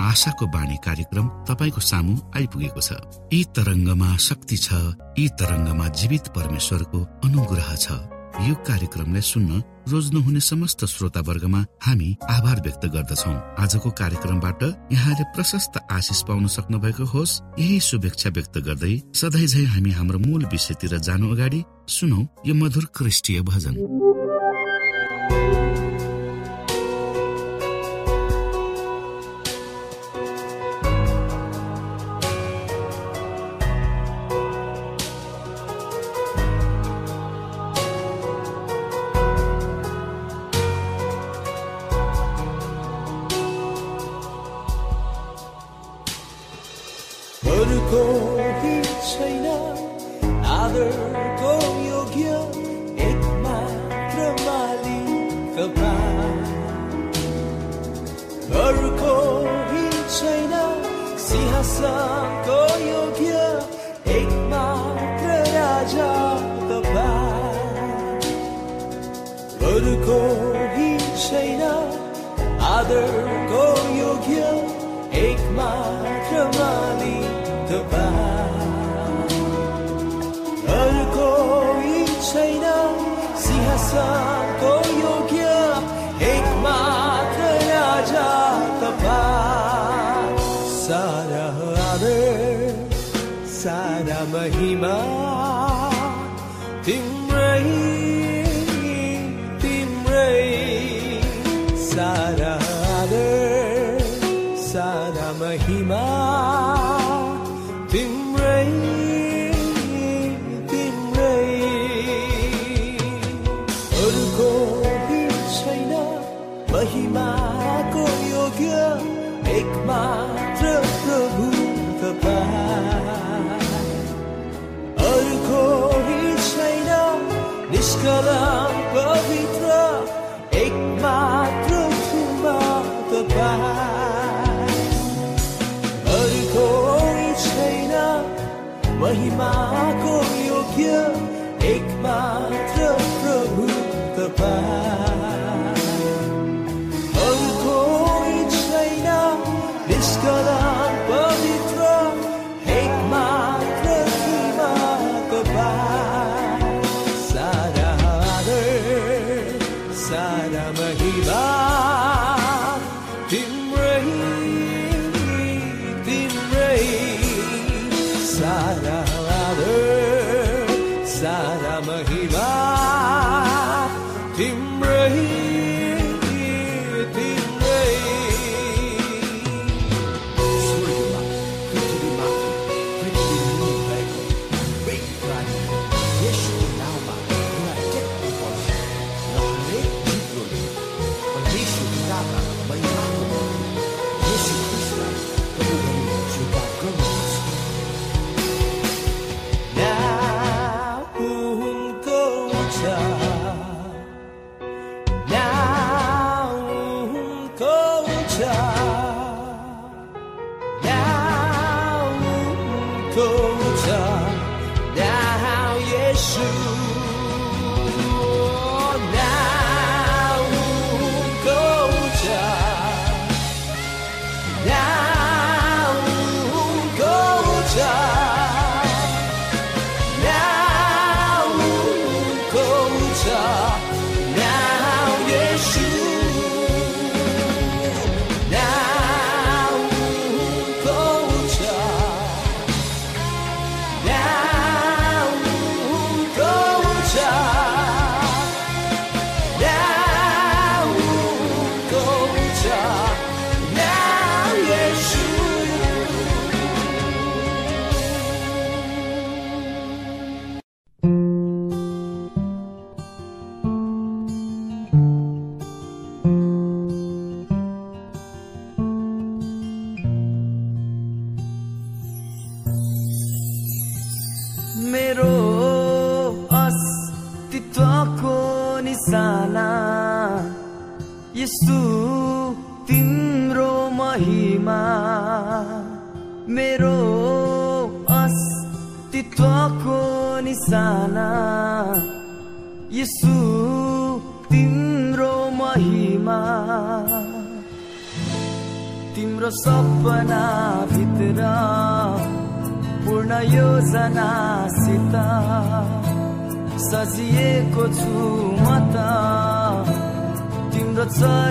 आशाको बाणी कार्यक्रम तपाईँको सामु आइपुगेको छ। यी तरङ्गमा शक्ति छ यी तरङ्गमा जीवित परमेश्वरको अनुग्रह छ। यो कार्यक्रमलाई सुन्न रोज्नुहुने समस्त श्रोता वर्गमा हामी आभार व्यक्त गर्दछौ। आजको कार्यक्रमबाट यहाँले प्रशस्त आशिष पाउन सक्नु भएको होस्। यही शुभेच्छा व्यक्त गर्दै सधैँ झै हामी हाम्रो मूल विषयतिर जानु अगाडि सुनौ यो मधुर क्रिस्टीय भजन। 거기 차이나 아들 고요기야 액마라 말리 가봐 거르코 차이나 시하사 고요기야 액마라 라자 가봐 거르코 차이나 아들 सिंहासनको योग्य एक मात्र राजा तपाईँ सारा आदर सारा महिमा Kala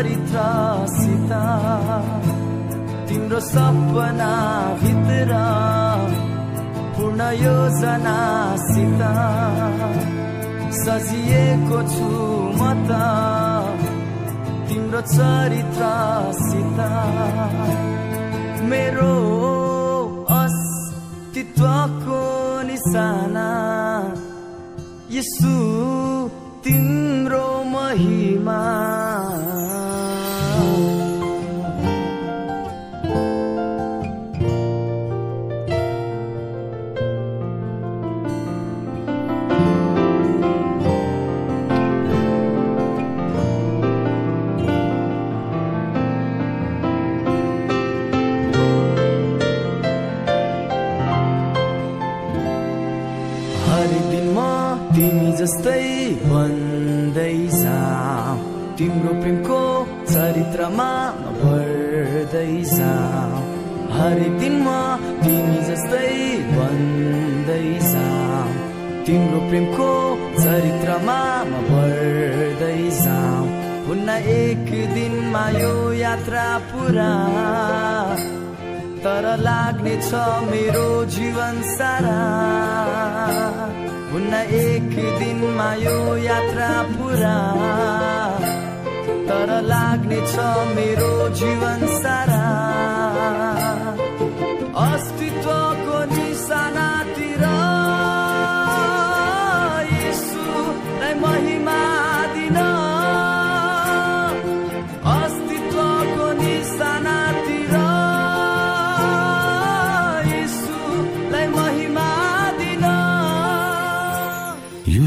चरित्रसित। तिम्रो सपना भित्र पूर्ण योजनासित सजिएको छु म त तिम्रो चरित्रसित। मेरो अस्तित्वको निशाना यसु तिम्रो महिमा। तिमी जस्तै बन्दै जाऊ तिम्रो प्रेमको चरित्रमा भर्दै जाऊ हरेक दिन म तिमी जस्तै बन्दै जाऊ तिम्रो प्रेमको चरित्रमा म भर्दै जाऊ हुन्न एक दिनमा यो यात्रा पुरा। तर लाग्ने छ मेरो जीवन सारा। हुन्न एक दिनमा यो यात्रा पुरा। तर लाग्ने छ मेरो जीवन सारा।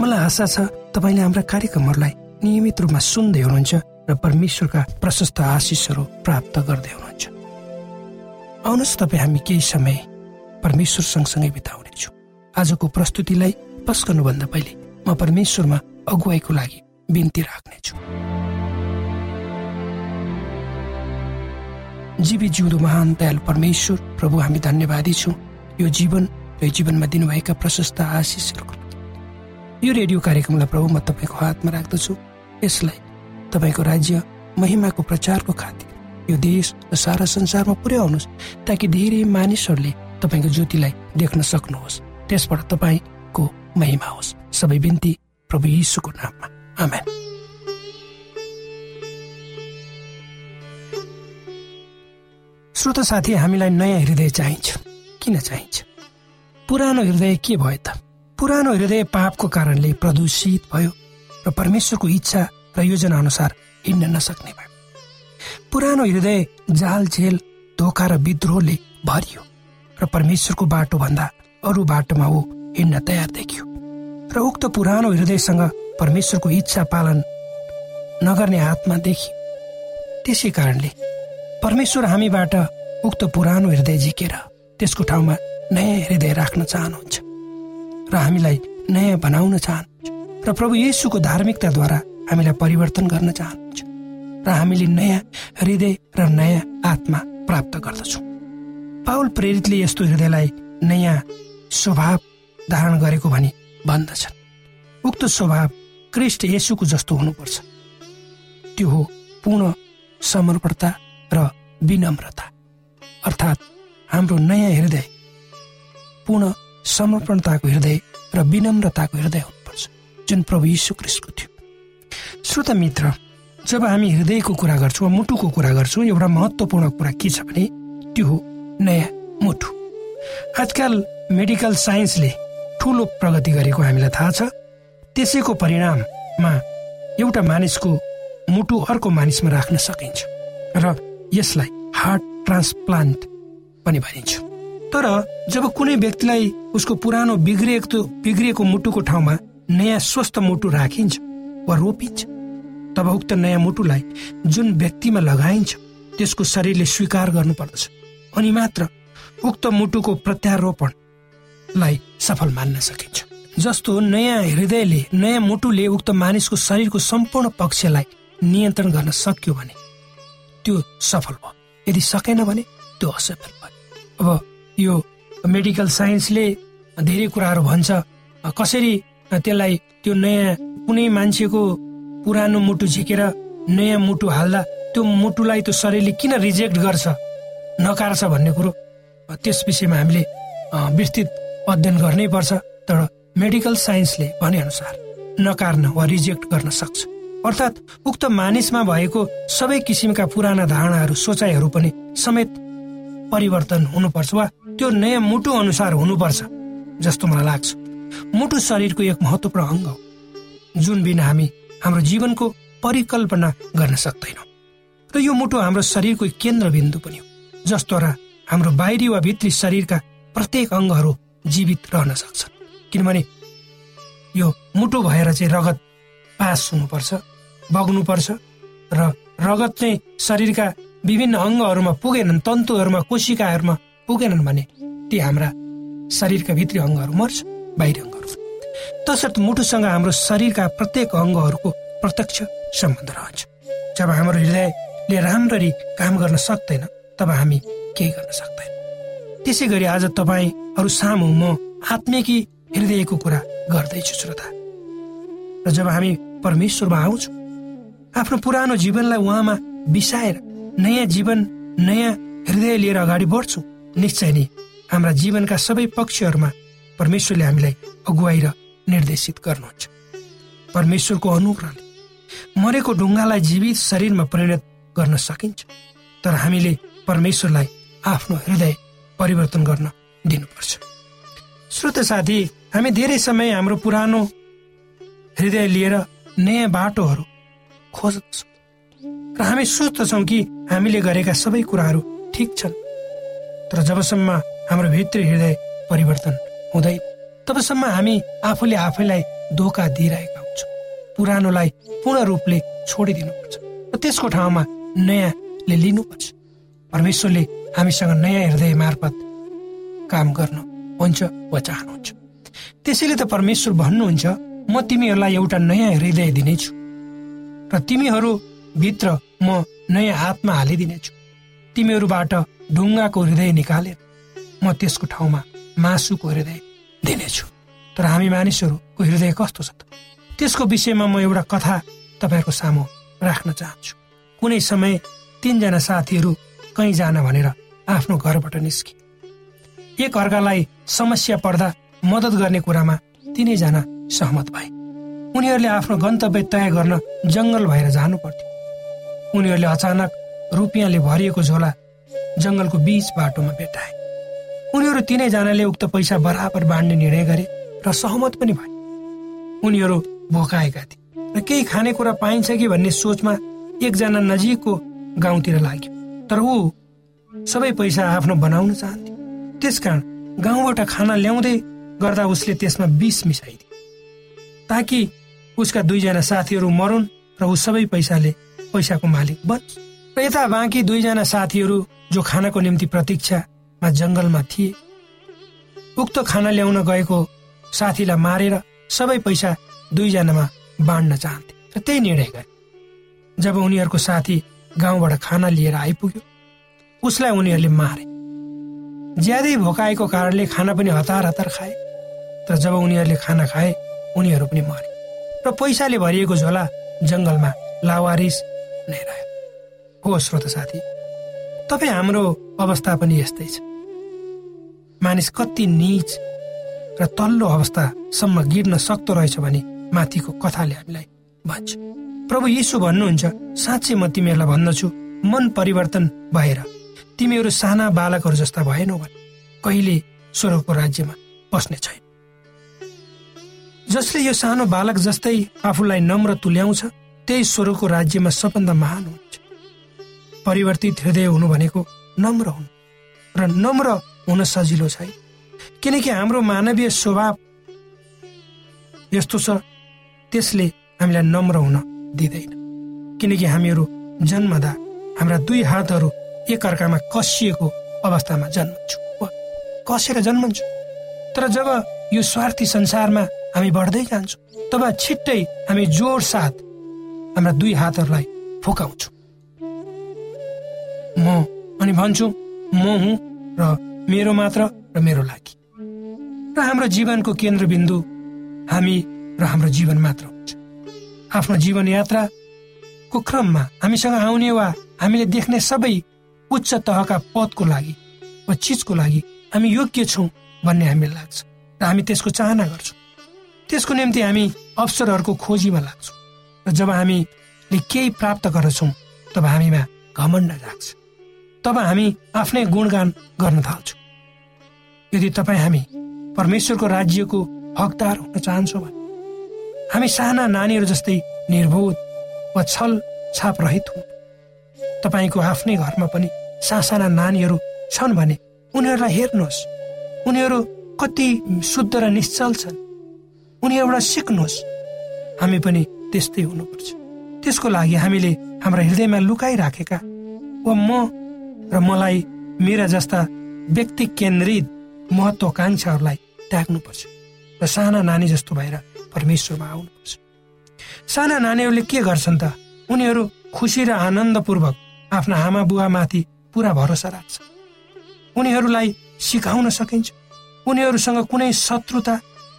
मलाई आशा छ तपाईँले हाम्रा कार्यक्रमहरूलाई नियमित रूपमा सुन्दै हुनुहुन्छ र परमेश्वरका प्रशस्त आशिषहरू प्राप्त गर्दै हुनुहुन्छ। आउनुहोस् तपाईँ हामी केही समय परमेश्वर सँगसँगै बिताउनेछौँ। आजको प्रस्तुतिलाई पस गर्नुभन्दा पहिले म परमेश्वरमा अगुवाईको लागि बिन्ती राख्नेछु। जीवी जिउँदो महान दयाल परमेश्वर प्रभु हामी धन्यवादी छौँ। यो जीवन र जीवनमा दिनुभएका प्रशस्त आशिषहरूको। यो रेडियो कार्यक्रमलाई प्रभु म तपाईँको हातमा राख्दछु। यसलाई तपाईँको राज्य महिमाको प्रचारको खातिर यो देश र सारा संसारमा पुर्याउनुहोस् ताकि धेरै मानिसहरूले तपाईँको ज्योतिलाई देख्न सक्नुहोस्। त्यसबाट तपाईँको महिमा होस्। सबै बिन्ती प्रभु यीशुको नाममा। आमेन। श्रोत साथी हामीलाई नयाँ हृदय चाहिन्छ। किन चाहिन्छ? पुरानो हृदय के भयो त? पुरानो हृदय पापको कारणले प्रदूषित भयो र परमेश्वरको इच्छा र योजना अनुसार हिँड्न नसक्ने भयो। पुरानो हृदय जाल झेल धोका र विद्रोहले भरियो र परमेश्वरको बाटो भन्दा अरू बाटोमा ऊ हिँड्न तयार देखियो र उक्त पुरानो हृदयसँग परमेश्वरको इच्छा पालन नगर्ने आत्मा देखि त्यसै कारणले परमेश्वर हामीबाट उक्त पुरानो हृदय झिकेर त्यसको ठाउँमा नयाँ हृदय राख्न चाहनुहुन्छ। र हामीलाई नयाँ बनाउन चाहनुहुन्छ र प्रभु येशूको धार्मिकताद्वारा हामीलाई परिवर्तन गर्न चाहनुहुन्छ र हामीले नयाँ हृदय र नयाँ आत्मा प्राप्त गर्दछौँ। पाउल प्रेरितले यस्तो हृदयलाई नयाँ स्वभाव धारण गरेको भनी भन्दछन्। उक्त स्वभाव क्रिस्ट येशूको जस्तो हुनुपर्छ। त्यो हो पूर्ण समर्पणता र विनम्रता। अर्थात् हाम्रो नयाँ हृदय पूर्ण समर्पणताको हृदय र विनम्रताको हृदय हुनुपर्छ जुन प्रभु यीशु क्रिस्टको थियो। श्रोता मित्र जब हामी हृदयको कुरा गर्छौँ मुटुको कुरा गर्छौँ एउटा महत्त्वपूर्ण कुरा के छ भने त्यो हो नयाँ मुटु। आजकल मेडिकल साइन्सले ठुलो प्रगति गरेको हामीलाई थाहा छ। त्यसैको परिणाममा एउटा मानिसको मुटु अर्को मानिसमा राख्न सकिन्छ र यसलाई हार्ट ट्रान्सप्लान्ट पनि भनिन्छ। तर जब कुनै व्यक्तिलाई उसको पुरानो बिग्रिएको बिग्रिएको मुटुको ठाउँमा नयाँ स्वस्थ मुटु राखिन्छ वा रोपिन्छ तब उक्त नयाँ मुटुलाई जुन व्यक्तिमा लगाइन्छ त्यसको शरीरले स्वीकार गर्नुपर्दछ। अनि मात्र उक्त मुटुको प्रत्यारोपणलाई सफल मान्न सकिन्छ। जस्तो नयाँ हृदयले नयाँ मुटुले उक्त मानिसको शरीरको सम्पूर्ण पक्षलाई नियन्त्रण गर्न सक्यो भने त्यो सफल भयो। यदि सकेन भने त्यो असफल भयो। अब यो मेडिकल साइन्सले धेरै कुराहरू भन्छ। कसरी त्यसलाई त्यो नयाँ कुनै मान्छेको पुरानो मुटु झिकेर नयाँ मुटु हाल्दा त्यो मुटुलाई त्यो शरीरले किन रिजेक्ट गर्छ नकार्छ भन्ने कुरो त्यस विषयमा हामीले विस्तृत अध्ययन गर्नै पर्छ। तर मेडिकल साइन्सले भनेअनुसार नकार्न वा रिजेक्ट गर्न सक्छ। अर्थात् उक्त मानिसमा भएको सबै किसिमका पुराना धारणाहरू सोचाइहरू पनि समेत परिवर्तन हुनुपर्छ वा त्यो नयाँ मुटु अनुसार हुनुपर्छ जस्तो मलाई लाग्छ। मुटु शरीरको एक महत्वपूर्ण अङ्ग हो। जुन बिना हामी हाम्रो जीवनको परिकल्पना गर्न सक्दैनौँ। र यो मुटु हाम्रो शरीरको केन्द्रबिन्दु पनि हो जसद्वारा हाम्रो बाहिरी वा भित्री शरीरका प्रत्येक अङ्गहरू जीवित रहन सक्छन्। किनभने यो मुटु भएर चाहिँ रगत पास हुनुपर्छ बग्नुपर्छ र रगत चाहिँ शरीरका विभिन्न अङ्गहरूमा पुगेनन् तन्तुहरूमा कोशिकाहरूमा पुगेनन् भने ती हाम्रा शरीरका भित्री अङ्गहरू मर्छ बाहिरी अङ्गहरू। तसर्थ मुटुसँग हाम्रो शरीरका प्रत्येक अङ्गहरूको प्रत्यक्ष सम्बन्ध रहन्छ। जब हाम्रो हृदयले राम्ररी काम गर्न सक्दैन तब हामी केही गर्न सक्दैन। त्यसै गरी आज तपाईँहरू सामु म आत्मिकी हृदयको कुरा गर्दैछु श्रोता। र जब हामी परमेश्वरमा आउँछौँ आफ्नो पुरानो जीवनलाई उहाँमा बिसाएर नयाँ जीवन नयाँ हृदय लिएर अगाडि बढ्छौँ निश्चय नै हाम्रा जीवनका सबै पक्षहरूमा परमेश्वरले हामीलाई अगुवाई र निर्देशित गर्नुहुन्छ। परमेश्वरको अनुग्रहले मरेको ढुङ्गालाई जीवित शरीरमा परिणत गर्न सकिन्छ तर हामीले परमेश्वरलाई आफ्नो हृदय परिवर्तन गर्न दिनुपर्छ। श्रोत साथी हामी धेरै समय हाम्रो पुरानो हृदय लिएर नयाँ बाटोहरू खोज्दछौँ र हामी सोच्दछौँ कि हामीले गरेका सबै कुराहरू ठिक छन्। तर जबसम्म हाम्रो भित्री हृदय परिवर्तन हुँदैन तबसम्म हामी आफूले आफैलाई धोका दिइरहेका हुन्छौँ। पुरानोलाई पूर्ण रूपले छोडिदिनुपर्छ र त्यसको ठाउँमा नयाँले लिनुपर्छ। परमेश्वरले हामीसँग नयाँ हृदय मार्फत काम गर्नु हुन्छ वा चाहनुहुन्छ। त्यसैले त परमेश्वर भन्नुहुन्छ म तिमीहरूलाई एउटा नयाँ हृदय दिनेछु र तिमीहरू भित्र म नयाँ आत्मा हालिदिनेछु। तिमीहरूबाट ढुङ्गाको हृदय निकालेर म त्यसको ठाउँमा मासुको हृदय दिनेछु। तर हामी मानिसहरूको हृदय कस्तो छ त्यसको विषयमा म एउटा कथा तपाईँहरूको सामु राख्न चाहन्छु। कुनै समय तिनजना साथीहरू कहीँ जान भनेर आफ्नो घरबाट निस्के। एक अर्कालाई समस्या पर्दा मद्दत गर्ने कुरामा तिनैजना सहमत भए। उनीहरूले आफ्नो गन्तव्य तय गर्न जङ्गल भएर जानु पर्थ्यो। उनीहरूले अचानक रुपियाँले भरिएको झोला जङ्गलको बीच बाटोमा भेटाए। उनीहरू तिनैजनाले उक्त पैसा बराबर बाँड्ने निर्णय गरे र सहमत पनि भए। उनीहरू भोकाएका थिए र केही खानेकुरा पाइन्छ कि भन्ने सोचमा एकजना नजिकको गाउँतिर लाग्यो। तर ऊ सबै पैसा आफ्नो बनाउन चाहन्थ्यो त्यसकारण गाउँबाट खाना ल्याउँदै गर्दा उसले त्यसमा विष मिसाइदियो ताकि उसका दुईजना साथीहरू मरुन् र ऊ सबै पैसाले पैसाको मालिक बन्छ र यता बाँकी दुईजना साथीहरू जो खानाको निम्ति प्रतीक्षामा जङ्गलमा थिए। उक्त खाना ल्याउन गएको साथीलाई मारेर सबै पैसा दुईजनामा बाँड्न चाहन्थे र त्यही निर्णय गरे। जब उनीहरूको साथी गाउँबाट खाना लिएर आइपुग्यो उसलाई उनीहरूले मारे। ज्यादै भोकाएको कारणले खाना पनि हतार हतार खाए तर जब उनीहरूले खाना खाए उनीहरू पनि मरे र पैसाले भरिएको झोला जङ्गलमा लावारिस नै रह्यो। हो श्रोत साथी। तपाईँ हाम्रो अवस्था पनि यस्तै छ। मानिस कति निच र तल्लो अवस्थासम्म गिर्न सक्दो रहेछ भने माथिको कथाले हामीलाई भन्छ। प्रभु यीशु भन्नुहुन्छ साँच्चै म तिमीहरूलाई भन्दछु मन परिवर्तन भएर। तिमीहरू साना बालकहरू जस्ता भएनौ भने कहिले स्वर्गको राज्यमा बस्ने छैन। जसले यो सानो बालक जस्तै आफूलाई नम्र तुल्याउँछ त्यही स्वर्गको राज्यमा सबभन्दा महान हुन्छ परिवर्तित हृदय हुनु भनेको नम्र हुनु र नम्र हुन सजिलो छैन किनकि हाम्रो मानवीय स्वभाव यस्तो छ त्यसले हामीलाई नम्र हुन दिँदैन। किनकि हामीहरू जन्मदा हाम्रा दुई हातहरू एकअर्कामा कसिएको अवस्थामा जन्मन्छौँ। कसेर जन्मन्छौँ? तर जब यो स्वार्थी संसारमा हामी बढ्दै जान्छौँ तब छिट्टै हामी जोड साथ हाम्रा दुई हातहरूलाई फुकाउँछौँ। म अनि भन्छु म हुँ र मेरो मात्र र मेरो लागि। र हाम्रो जीवनको केन्द्रबिन्दु हामी र हाम्रो जीवन मात्र हुन्छ। आफ्नो जीवन यात्राको क्रममा हामीसँग आउने वा हामीले देख्ने सबै उच्च तहका पदको लागि वा चिजको लागि हामी योग्य छौँ भन्ने हामीलाई लाग्छ र हामी त्यसको चाहना गर्छौँ। त्यसको निम्ति हामी अवसरहरूको खोजीमा लाग्छौँ। र जब हामीले केही प्राप्त गर्छौँ तब हामीमा घमण्ड जाग्छ। तब हामी आफ्नै गुणगान गर्न थाल्छौँ। यदि तपाईँ हामी परमेश्वरको राज्यको हकदार हुन चाहन्छौँ भने हामी साना नानीहरू जस्तै निर्बोध वा छल छाप रहित हुँ तपाईँको आफ्नै घरमा पनि सासाना नानीहरू छन् भने उनीहरूलाई हेर्नुहोस्। उनीहरू कति शुद्ध र निश्चल छन्। उनीहरूबाट सिक्नुहोस्। हामी पनि त्यस्तै हुनुपर्छ। त्यसको लागि हामीले हाम्रा हृदयमा लुकाइराखेका वा म र मलाई मेरा जस्ता व्यक्ति केन्द्रित महत्वाकांक्षाहरूलाई त्याग्नुपर्छ र साना नानी जस्तो भएर परमेश्वरमा आउनुपर्छ। साना नानीहरूले के गर्छन् त? उनीहरू खुसी र आनन्दपूर्वक आफ्ना आमा बुवामाथि पुरा भरोसा राख्छ। उनीहरूलाई सिकाउन सकिन्छ। उनीहरूसँग कुनै शत्रुता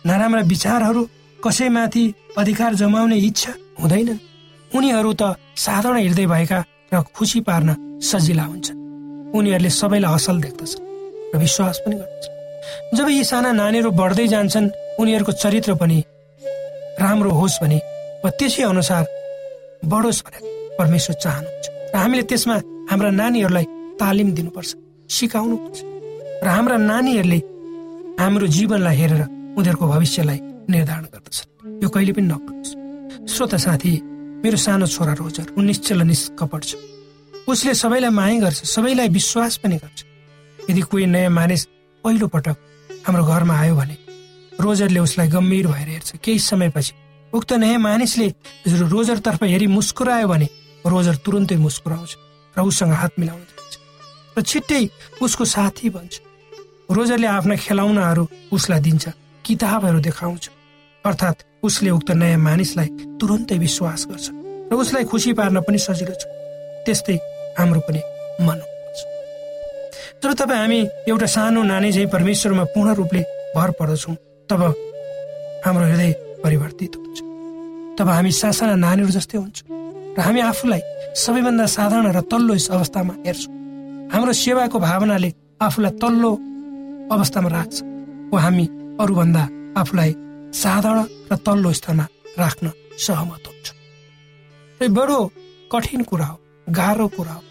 नराम्रा विचारहरू कसैमाथि अधिकार जमाउने इच्छा हुँदैनन्। उनीहरू त साधारण हृदय भएका र खुसी पार्न सजिला हुन्छन्। उनीहरूले सबैलाई असल देख्दछन् र विश्वास पनि गर्दछन् जब यी साना नानीहरू बढ्दै जान्छन् उनीहरूको चरित्र पनि राम्रो होस् भने वा त्यसै अनुसार बढोस् भनेर परमेश्वर चाहनुहुन्छ। र हामीले त्यसमा हाम्रा नानीहरूलाई तालिम दिनुपर्छ सिकाउनुपर्छ र हाम्रा नानीहरूले हाम्रो जीवनलाई हेरेर उनीहरूको भविष्यलाई निर्धारण गर्दछन् यो कहिले पनि नगर्नुहोस् श्रोता साथी मेरो सानो छोरा रोजर ऊ निश्चल निष्कपट छ। उसले सबैलाई माया गर्छ सबैलाई विश्वास पनि गर्छ। यदि कोही नयाँ मानिस पहिलो पटक हाम्रो घरमा आयो भने रोजरले उसलाई गम्भीर भएर हेर्छ। केही समयपछि उक्त नयाँ मानिसले रोजरतर्फ हेरी मुस्कुरायो भने रोजर तुरन्तै मुस्कुराउँछ र उसँग हात मिलाउन जान्छ। र छिट्टै उसको साथी बन्छ। रोजरले आफ्ना खेलाउनाहरू उसलाई दिन्छ किताबहरू देखाउँछ। अर्थात् उसले उक्त नयाँ मानिसलाई तुरन्तै विश्वास गर्छ र उसलाई खुसी पार्न पनि सजिलो छ। त्यस्तै हाम्रो पनि मन हुन्छ जब तपाईँ हामी एउटा सानो नानी चाहिँ परमेश्वरमा पूर्ण रूपले भर पर्दछौँ। तब हाम्रो हृदय परिवर्तित हुन्छ। तब हामी सासाना नानीहरू जस्तै हुन्छौँ र हामी आफूलाई सबैभन्दा साधारण र तल्लो अवस्थामा हेर्छौँ। हाम्रो सेवाको भावनाले आफूलाई तल्लो अवस्थामा राख्छ। वा हामी अरूभन्दा आफूलाई साधारण र तल्लो स्थानमा राख्न सहमत हुन्छ। बडो कठिन कुरा हो। गाह्रो कुरा हो।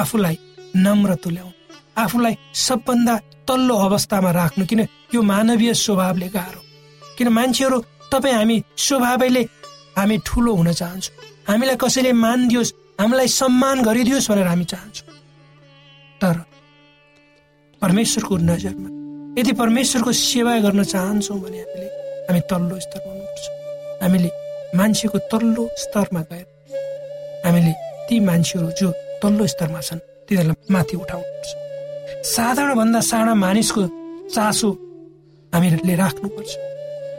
आफूलाई नम्र तुल्याउनु। आफूलाई सबभन्दा तल्लो अवस्थामा राख्नु किन यो मानवीय स्वभावले गाह्रो? किन मान्छेहरू तपाईँ हामी स्वभावैले हामी ठुलो हुन चाहन्छौँ? हामीलाई कसैले मान दियोस् हामीलाई सम्मान गरिदियोस् भनेर हामी चाहन्छौँ। तर परमेश्वरको नजरमा यदि परमेश्वरको सेवा गर्न चाहन्छौँ भने हामीले हामी तल्लो स्तरमा हुनुपर्छ। हामीले मान्छेको तल्लो स्तरमा गएर हामीले ती मान्छेहरू जो तल्लो स्तरमा छन् तिनीहरूलाई माथि उठाउनुपर्छ साधारणभन्दा साना मानिसको चासो हामीले राख्नुपर्छ।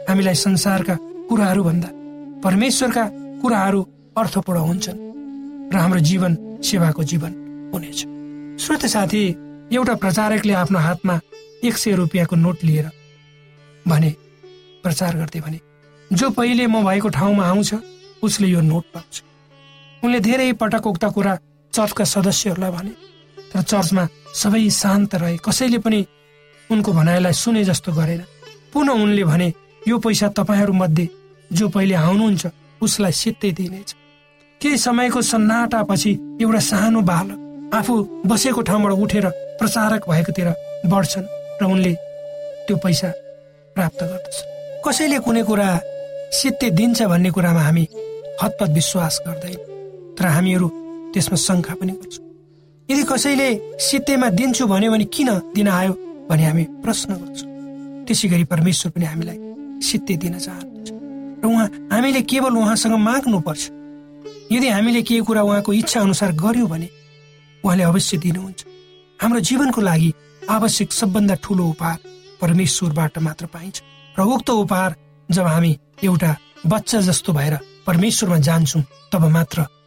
हामीलाई संसारका कुराहरूभन्दा परमेश्वरका कुराहरू अर्थपूर्ण हुन्छन् र हाम्रो जीवन सेवाको जीवन हुनेछ। श्रोत साथी एउटा प्रचारकले आफ्नो हातमा एक सय रुपियाँको नोट लिएर भने प्रचार गर्दै भने जो पहिले म भएको ठाउँमा आउँछ उसले यो नोट पाउँछ। उनले धेरै पटक उक्त कुरा चर्चका सदस्यहरूलाई भने तर चर्चमा सबै शान्त रहे। कसैले पनि उनको भनाइलाई सुने जस्तो गरेन। पुनः उनले भने यो पैसा तपाईँहरू मध्ये जो पहिले आउनुहुन्छ उसलाई सित्तै दिनेछ। केही समयको सन्नाटापछि एउटा सानो बालक आफू बसेको ठाउँबाट उठेर प्रचारक भएकोतिर बढ्छन् र उनले त्यो पैसा प्राप्त गर्दछ कसैले कुनै कुरा सित्ते दिन्छ भन्ने कुरामा हामी हतपत विश्वास गर्दैन। तर हामीहरू त्यसमा शङ्का पनि गर्छौँ। यदि कसैले सित्तेमा दिन्छु भन्यो भने किन दिन आयो भने हामी प्रश्न गर्छौँ। त्यसै गरी परमेश्वर पनि हामीलाई सित्ते दिन चाहनुहुन्छ। र उहाँ हामीले केवल उहाँसँग माग्नुपर्छ। यदि हामीले केही कुरा उहाँको इच्छा अनुसार गर्यौँ भने उहाँले अवश्य दिनुहुन्छ। हाम्रो जीवनको लागि आवश्यक सबभन्दा ठुलो उपहार परमेश्वरबाट मात्र पाइन्छ। र उक्त उपहार जब हामी एउटा बच्चा जस्तो भएर परमेश्वरमा जान्छौँ तब मात्र